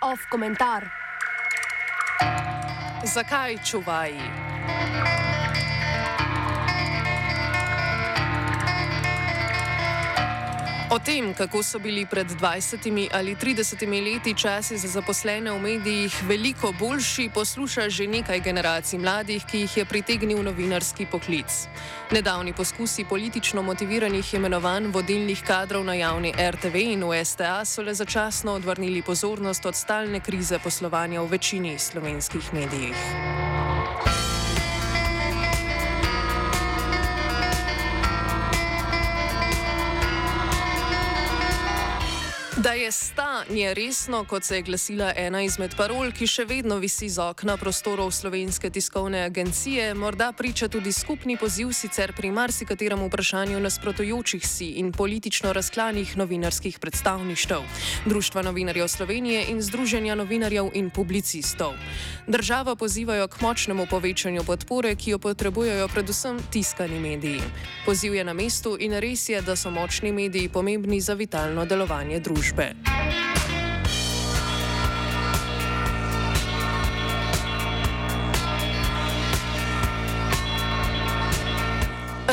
Off komentar. Zakaj čuvaji? O tem, kako so bili pred 20 ali 30 leti časi za zaposlene v medijih veliko boljši, posluša že nekaj generacij mladih, ki jih je pritegnil novinarski poklic. Nedavni poskusi politično motiviranih imenovanj vodilnih kadrov na javni RTV in v STA so le začasno odvrnili pozornost od stalne krize poslovanja v večini slovenskih medijev. Da je stanje resno, kot se je glasila ena izmed parol, ki še vedno visi z okna prostorov Slovenske tiskovne agencije, morda priča tudi skupni poziv sicer pri marsikaterem vprašanju nasprotujočih si in politično razklanih novinarskih predstavništev, Društva novinarjev Slovenije in Združenja novinarjev in publicistov. Državo pozivajo k močnemu povečanju podpore, ki jo potrebujejo predvsem tiskani mediji. Poziv je na mestu in res je, da so močni mediji pomembni za vitalno delovanje družbe družbe.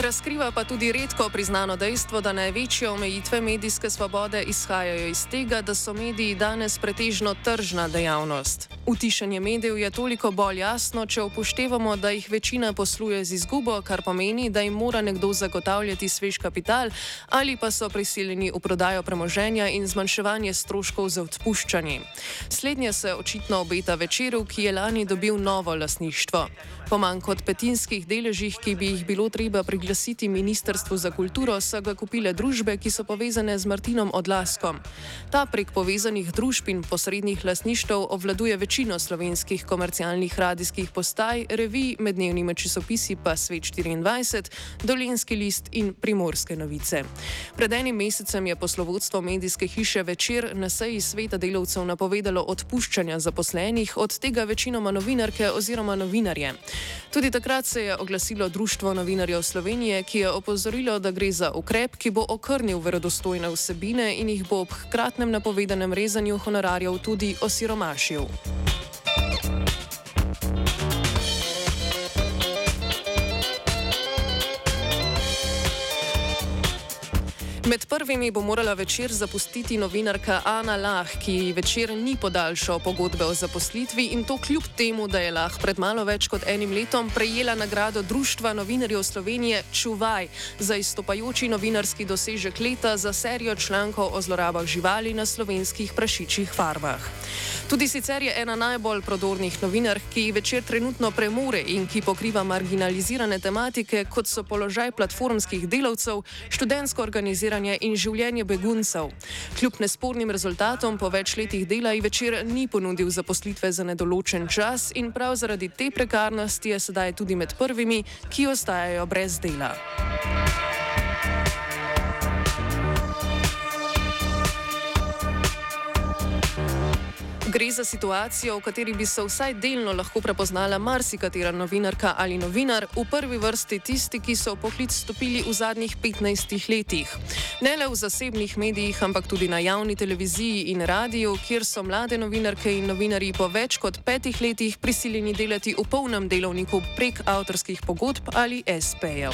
Razkriva pa tudi redko priznano dejstvo, da največje omejitve medijske svobode izhajajo iz tega, da so mediji danes pretežno tržna dejavnost. Utišanje medijev je toliko bolj jasno, če upoštevamo, da jih večina posluje z izgubo, kar pomeni, da jim mora nekdo zagotavljati svež kapital ali pa so prisiljeni v prodajo premoženja in zmanjševanje stroškov za odpuščanje. Slednje se očitno obeta večeru, ki je lani dobil novo lasništvo. Po manj kot petinskih deležih, ki bi jih bilo treba priglasiti Ministrstvu za kulturo, so ga kupile družbe, ki so povezane z Martinom Odlaskom. Ta prek povezanih družb in posrednih lasništev obvladuje večino slovenskih komercialnih radijskih postaj, revij med dnevnimi časopisi pa Svet 24, Dolenski list in Primorske novice. Pred enim mesecem je poslovodstvo medijske hiše večer na seji sveta delavcev napovedalo odpuščanja zaposlenih, od tega večinoma novinarke oziroma novinarje. Tudi takrat se je oglasilo Društvo novinarjev Slovenije, ki je opozorilo, da gre za ukrep, ki bo okrnil verodostojne vsebine in jih bo ob hkratnem napovedanem rezanju honorarjev tudi osiromašil. Med prvimi bo morala večer zapustiti novinarka Ana Lah, ki večer ni podaljšal pogodbe o zaposlitvi in to kljub temu, da je Lah pred malo več kot enim letom prejela nagrado Društva novinarjev Slovenije Čuvaj za izstopajoči novinarski dosežek leta za serijo člankov o zlorabah živali na slovenskih prašičjih farmah. Tudi sicer je ena najbolj prodornih novinark, ki večer trenutno premore in ki pokriva marginalizirane tematike, kot so položaj platformskih delavcev, študentsko organiziranje investiranje in življenje beguncev. Kljub nespornim rezultatom po več letih dela ji večer ni ponudil zaposlitve za nedoločen čas in prav zaradi te prekarnosti je sedaj tudi med prvimi, ki ostajajo brez dela. Gre za situacijo, v kateri bi se vsaj delno lahko prepoznala marsikatera novinarka ali novinar, v prvi vrsti tisti, ki so v poklic stopili v zadnjih 15 letih. Ne le v zasebnih medijih, ampak tudi na javni televiziji in radiju, kjer so mlade novinarke in novinari po več kot petih letih prisiljeni delati v polnem delovniku prek avtorskih pogodb ali SP-jev.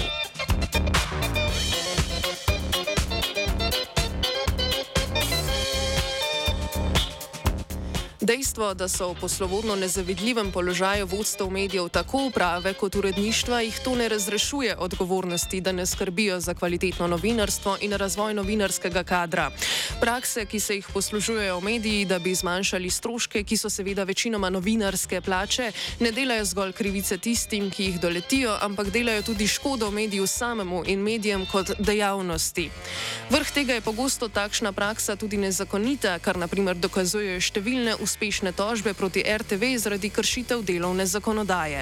Dejstvo, da so v poslovodno nezavidljivem položaju vodstev medijev tako uprave kot uredništva, jih to ne razrešuje odgovornosti, da ne skrbijo za kvalitetno novinarstvo in razvoj novinarskega kadra. Prakse, ki se jih poslužujejo mediji, da bi zmanjšali stroške, ki so seveda večinoma novinarske plače, ne delajo zgolj krivice tistim, ki jih doletijo, ampak delajo tudi škodo mediju samemu in medijem kot dejavnosti. Vrh tega je pogosto takšna praksa tudi nezakonita, kar naprimer dokazujejo številne uspešne uspešne tožbe proti RTV zaradi kršitev delovne zakonodaje.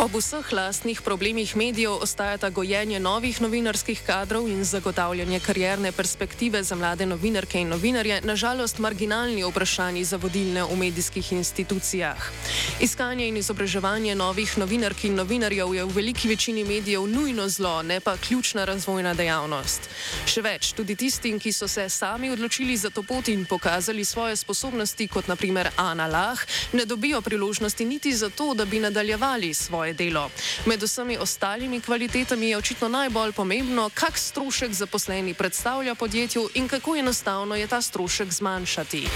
Ob vseh lastnih problemih medijev ostajata gojenje novih novinarskih kadrov in zagotavljanje karierne perspektive za mlade novinarke in novinarje, nažalost, marginalni vprašanji za vodilne v medijskih institucijah. Iskanje in izobraževanje novih novinark in novinarjev je v veliki večini medijev nujno zlo, ne pa ključna razvojna dejavnost. Še več, tudi tistim, ki so se sami odločili za to pot in pokazali svoje sposobnosti, kot naprimer Ana Lah, ne dobijo priložnosti niti zato, da bi nadaljevali svoje svoje delo. Med vsemi ostalimi kvalitetami je očitno najbolj pomembno, kak strošek zaposleni predstavlja podjetju in kako enostavno je ta strošek zmanjšati.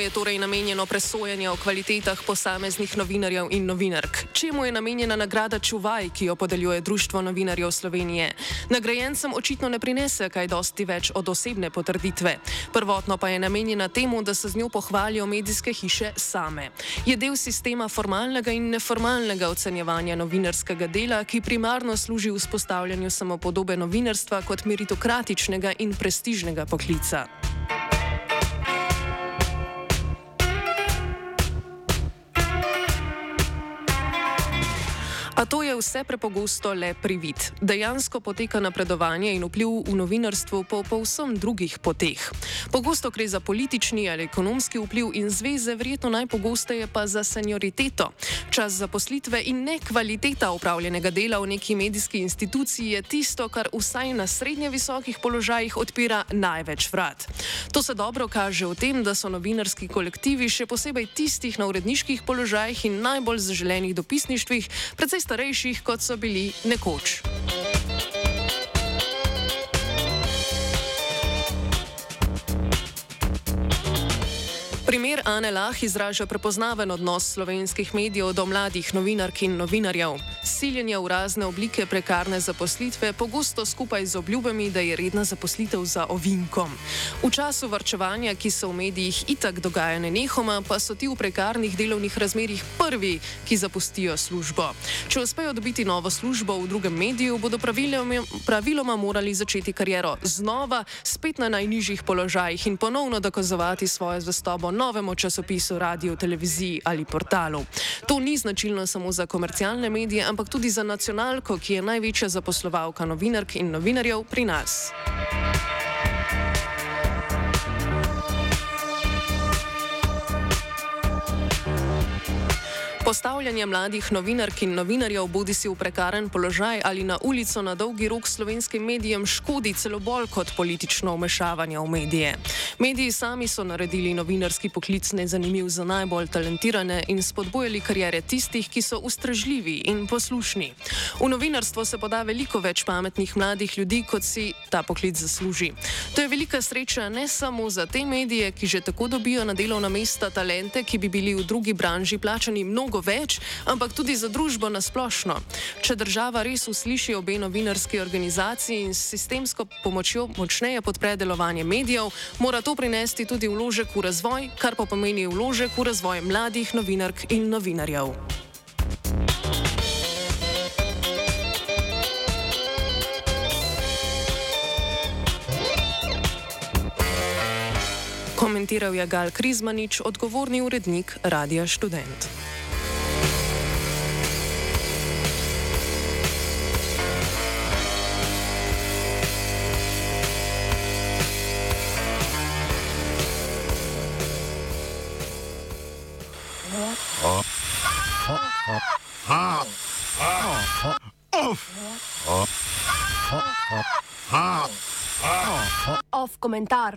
Čemu je torej namenjeno presojanje o kvalitetah posameznih novinarjev in novinark? Čemu je namenjena nagrada Čuvaj, ki jo podeljuje Društvo novinarjev Slovenije? Nagrajencem očitno ne prinese kaj dosti več od osebne potrditve. Prvotno pa je namenjena temu, da se z njo pohvalijo medijske hiše same. Je del sistema formalnega in neformalnega ocenjevanja novinarskega dela, ki primarno služi vzpostavljanju samopodobe novinarstva kot meritokratičnega in prestižnega poklica. A to je vse prepogosto le privid. Dejansko poteka napredovanje in vpliv v novinarstvu po povsem drugih poteh. Pogosto gre za politični ali ekonomski vpliv in zveze, verjetno najpogosteje pa za senioriteto. Čas zaposlitve in ne kvaliteta upravljenega dela v neki medijski instituciji je tisto, kar vsaj na srednje visokih položajih odpira največ vrat. To se dobro kaže v tem, da so novinarski kolektivi, še posebej tistih na uredniških položajih in najbolj zaželenih dopisništvih, predvsej starejših, kot so bili nekoč. Primer Ane Lah izraža prepoznaven odnos slovenskih medijev do mladih novinark in novinarjev. Siljenje v razne oblike prekarne zaposlitve, pogosto skupaj z obljubami, da je redna zaposlitev za ovinkom. V času vrčevanja, ki se v medijih itak dogaja nenehoma, pa so ti v prekarnih delovnih razmerjih prvi, ki zapustijo službo. Če uspejo dobiti novo službo v drugem mediju, bodo praviloma, praviloma morali začeti kariero znova, spet na najnižjih položajih in ponovno dokazovati svojo zvestobo novemu časopisu, radiju, televiziji ali portalu. To ni značilno samo za komercialne medije, ampak tudi za nacionalko, ki je največja zaposlovalka novinark in novinarjev pri nas. Postavljanje mladih novinark in novinarjev, bodi si v prekaren položaj ali na ulico na dolgi rok slovenskim medijem, škodi celo bolj kot politično vmešavanje v medije. Mediji sami so naredili novinarski poklic nezanimiv za najbolj talentirane in spodbojali karijere tistih, ki so ustrežljivi in poslušni. V novinarstvo se poda veliko več pametnih mladih ljudi, kot si ta poklic zasluži. To je velika sreča ne samo za te medije, ki že tako dobijo na delovna mesta talente, ki bi bili v drugi branži plačani mnogo več, ampak tudi za družbo nasplošno. Če država res usliši obe novinarski organizaciji in s sistemsko pomočjo močneje podpre delovanje medijev, mora to prinesti tudi vložek v razvoj, kar pa pomeni vložek v razvoj mladih novinark in novinarjev. Komentiral je Gal Krizmanič, odgovorni urednik Radia Student. Komentar.